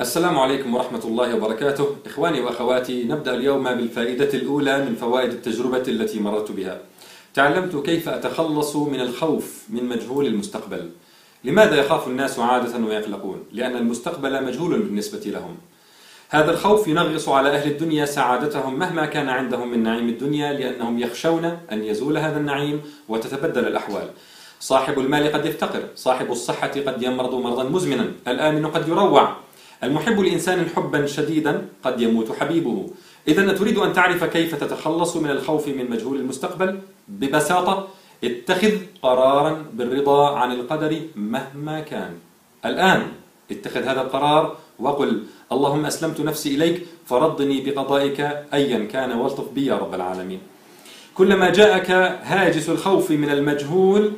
السلام عليكم ورحمة الله وبركاته. إخواني وأخواتي نبدأ اليوم بالفائدة الأولى من فوائد التجربة التي مررت بها. تعلمت كيف أتخلص من الخوف من مجهول المستقبل. لماذا يخاف الناس عادة ويقلقون؟ لأن المستقبل مجهول بالنسبة لهم. هذا الخوف ينغص على أهل الدنيا سعادتهم مهما كان عندهم من نعيم الدنيا لأنهم يخشون أن يزول هذا النعيم وتتبدل الأحوال. صاحب المال قد يفتقر صاحب الصحة قد يمرض مرضا مزمنا. الآمن قد يروع. المحب لإنسان حبا شديدا قد يموت حبيبه. إذا تريد أن تعرف كيف تتخلص من الخوف من مجهول المستقبل؟ ببساطة اتخذ قرارا بالرضا عن القدر مهما كان. الآن اتخذ هذا القرار وقل اللهم أسلمت نفسي إليك فرضني بقضائك أيا كان والطف بي يا رب العالمين. كلما جاءك هاجس الخوف من المجهول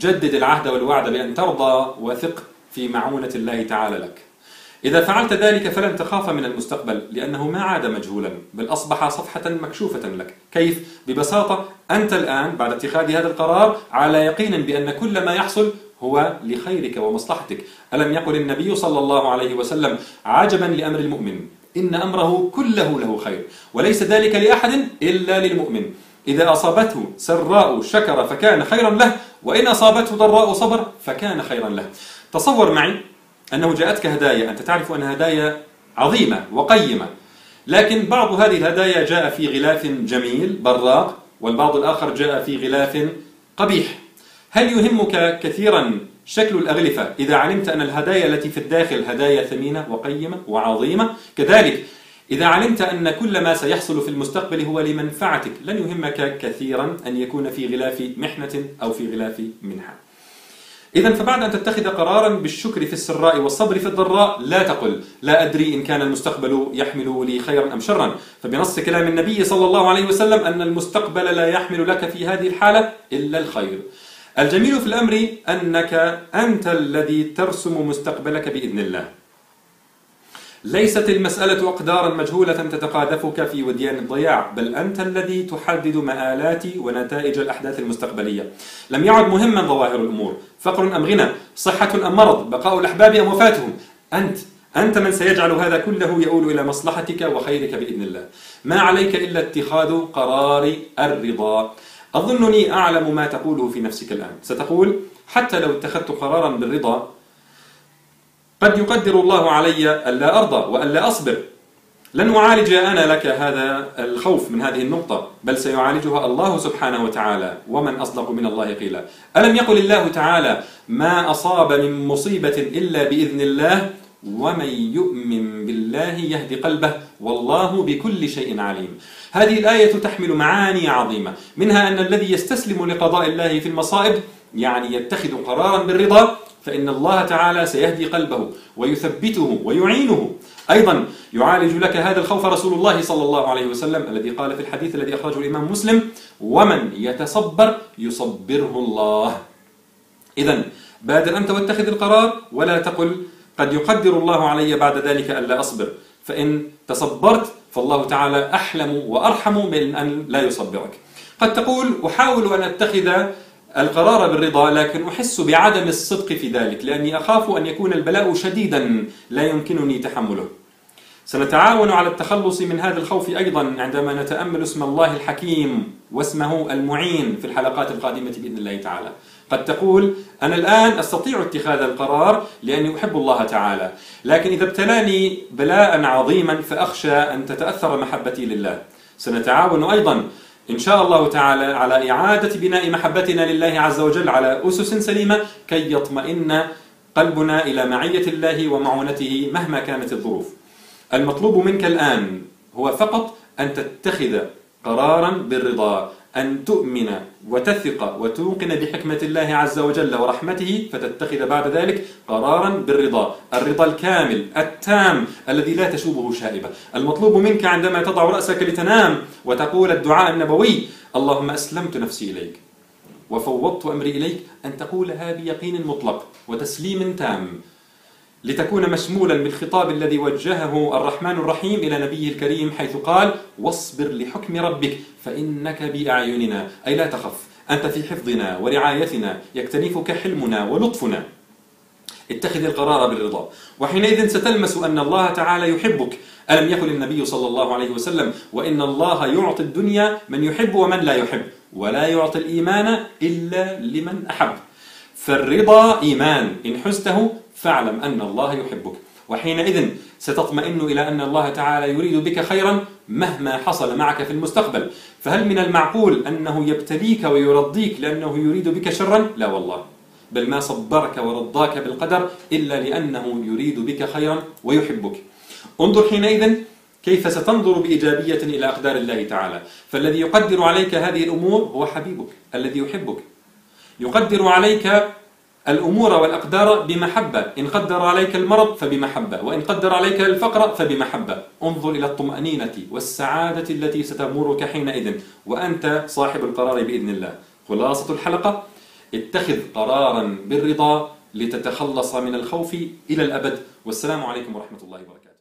جدد العهد والوعد بأن ترضى وثق في معونة الله تعالى لك. إذا فعلت ذلك فلن تخاف من المستقبل لأنه ما عاد مجهولا بل أصبح صفحة مكشوفة لك. كيف؟ ببساطة أنت الآن بعد اتخاذ هذا القرار على يقين بأن كل ما يحصل هو لخيرك ومصلحتك. ألم يقل النبي صلى الله عليه وسلم عجبا لأمر المؤمن إن أمره كله له خير وليس ذلك لأحد إلا للمؤمن. إذا أصابته سراء شكر فكان خيرا له وإن أصابته ضراء صبر فكان خيرا له. تصور معي أنه جاءتك هدايا أنت تعرف أن هدايا عظيمة وقيمة. لكن بعض هذه الهدايا جاء في غلاف جميل براق والبعض الآخر جاء في غلاف قبيح. هل يهمك كثيرا شكل الأغلفة؟ إذا علمت أن الهدايا التي في الداخل هدايا ثمينة وقيمة وعظيمة كذلك إذا علمت أن كل ما سيحصل في المستقبل هو لمنفعتك لن يهمك كثيرا أن يكون في غلاف محنة أو في غلاف منحة. إذا فبعد أن تتخذ قرارا بالشكر في السراء والصبر في الضراء لا تقل لا أدري إن كان المستقبل يحمل لي خيرا أم شرا. فبنص كلام النبي صلى الله عليه وسلم أن المستقبل لا يحمل لك في هذه الحالة إلا الخير. الجميل في الأمر أنك أنت الذي ترسم مستقبلك بإذن الله. ليست المسألة أقدارا مجهولة تتقاذفك في وديان الضياع بل أنت الذي تحدد مآلات ونتائج الأحداث المستقبلية. لم يعد مهما ظواهر الأمور. فقر أم غنى؟ صحة أم مرض؟ بقاء الأحباب أم وفاتهم؟ أنت أنت من سيجعل هذا كله يؤول إلى مصلحتك وخيرك بإذن الله. ما عليك إلا اتخاذ قرار الرضا. أظنني أعلم ما تقوله في نفسك الآن. ستقول حتى لو اتخذت قرارا بالرضا قد يقدر الله علي ألا أرضى وألا أصبر. لن أعالج أنا لك هذا الخوف من هذه النقطة بل سيعالجها الله سبحانه وتعالى. ومن أصدق من الله قيلا. ألم يقل الله تعالى ما أصاب من مصيبة إلا بإذن الله ومن يؤمن بالله يهدي قلبه والله بكل شيء عليم. هذه الآية تحمل معاني عظيمة منها أن الذي يستسلم لقضاء الله في المصائب يعني يتخذ قرارا بالرضا فإن الله تعالى سيهدي قلبه ويثبته ويعينه. أيضا يعالج لك هذا الخوف رسول الله صلى الله عليه وسلم الذي قال في الحديث الذي أخرجه الإمام مسلم ومن يتصبر يصبره الله. إذا بادر أنت واتخذ القرار ولا تقل قد يقدر الله علي بعد ذلك ألا أصبر. فإن تصبرت فالله تعالى أحلم وأرحم من أن لا يصبرك. قد تقول أحاول أن أتخذ القرار بالرضا لكن أحس بعدم الصدق في ذلك لأني أخاف أن يكون البلاء شديدا لا يمكنني تحمله. سنتعاون على التخلص من هذا الخوف أيضا عندما نتأمل اسم الله الحكيم واسمه المعين في الحلقات القادمة بإذن الله تعالى. قد تقول أنا الآن أستطيع اتخاذ القرار لأني أحب الله تعالى لكن إذا ابتلاني بلاء عظيما فأخشى أن تتأثر محبتي لله. سنتعاون أيضا إن شاء الله تعالى على إعادة بناء محبتنا لله عز وجل على أسس سليمة كي يطمئن قلبنا إلى معية الله ومعونته مهما كانت الظروف. المطلوب منك الآن هو فقط أن تتخذ قرارا بالرضا. أن تؤمن وتثق وتوقن بحكمة الله عز وجل ورحمته فتتخذ بعد ذلك قرارا بالرضا. الرضا الكامل التام الذي لا تشوبه شائبة. المطلوب منك عندما تضع رأسك لتنام وتقول الدعاء النبوي اللهم أسلمت نفسي إليك وفوضت أمري إليك أن تقولها بيقين مطلق وتسليم تام. لتكون مشمولا بالخطاب الذي وجهه الرحمن الرحيم إلى نبيه الكريم حيث قال واصبر لحكم ربك فإنك بأعيننا. أي لا تخف أنت في حفظنا ورعايتنا يكتنفك حلمنا ولطفنا. اتخذ القرار بالرضا. وحينئذ ستلمس أن الله تعالى يحبك. ألم يقل النبي صلى الله عليه وسلم وإن الله يعطي الدنيا من يحب ومن لا يحب ولا يعطي الإيمان إلا لمن أحب. فالرضا إيمان إن حزته فاعلم أن الله يحبك. وحينئذ ستطمئن إلى أن الله تعالى يريد بك خيرا مهما حصل معك في المستقبل. فهل من المعقول أنه يبتليك ويرضيك لأنه يريد بك شرا؟ لا والله. بل ما صبرك ورضاك بالقدر إلا لأنه يريد بك خيرا ويحبك. انظر حينئذ كيف ستنظر بإيجابية إلى أقدار الله تعالى. فالذي يقدر عليك هذه الأمور هو حبيبك الذي يحبك. يقدر عليك الأمور والأقدار بمحبة. إن قدر عليك المرض فبمحبة وإن قدر عليك الفقر فبمحبة. انظر إلى الطمأنينة والسعادة التي ستمرك حينئذ وأنت صاحب القرار بإذن الله. خلاصة الحلقة. اتخذ قرارا بالرضا لتتخلص من الخوف إلى الأبد. والسلام عليكم ورحمة الله وبركاته.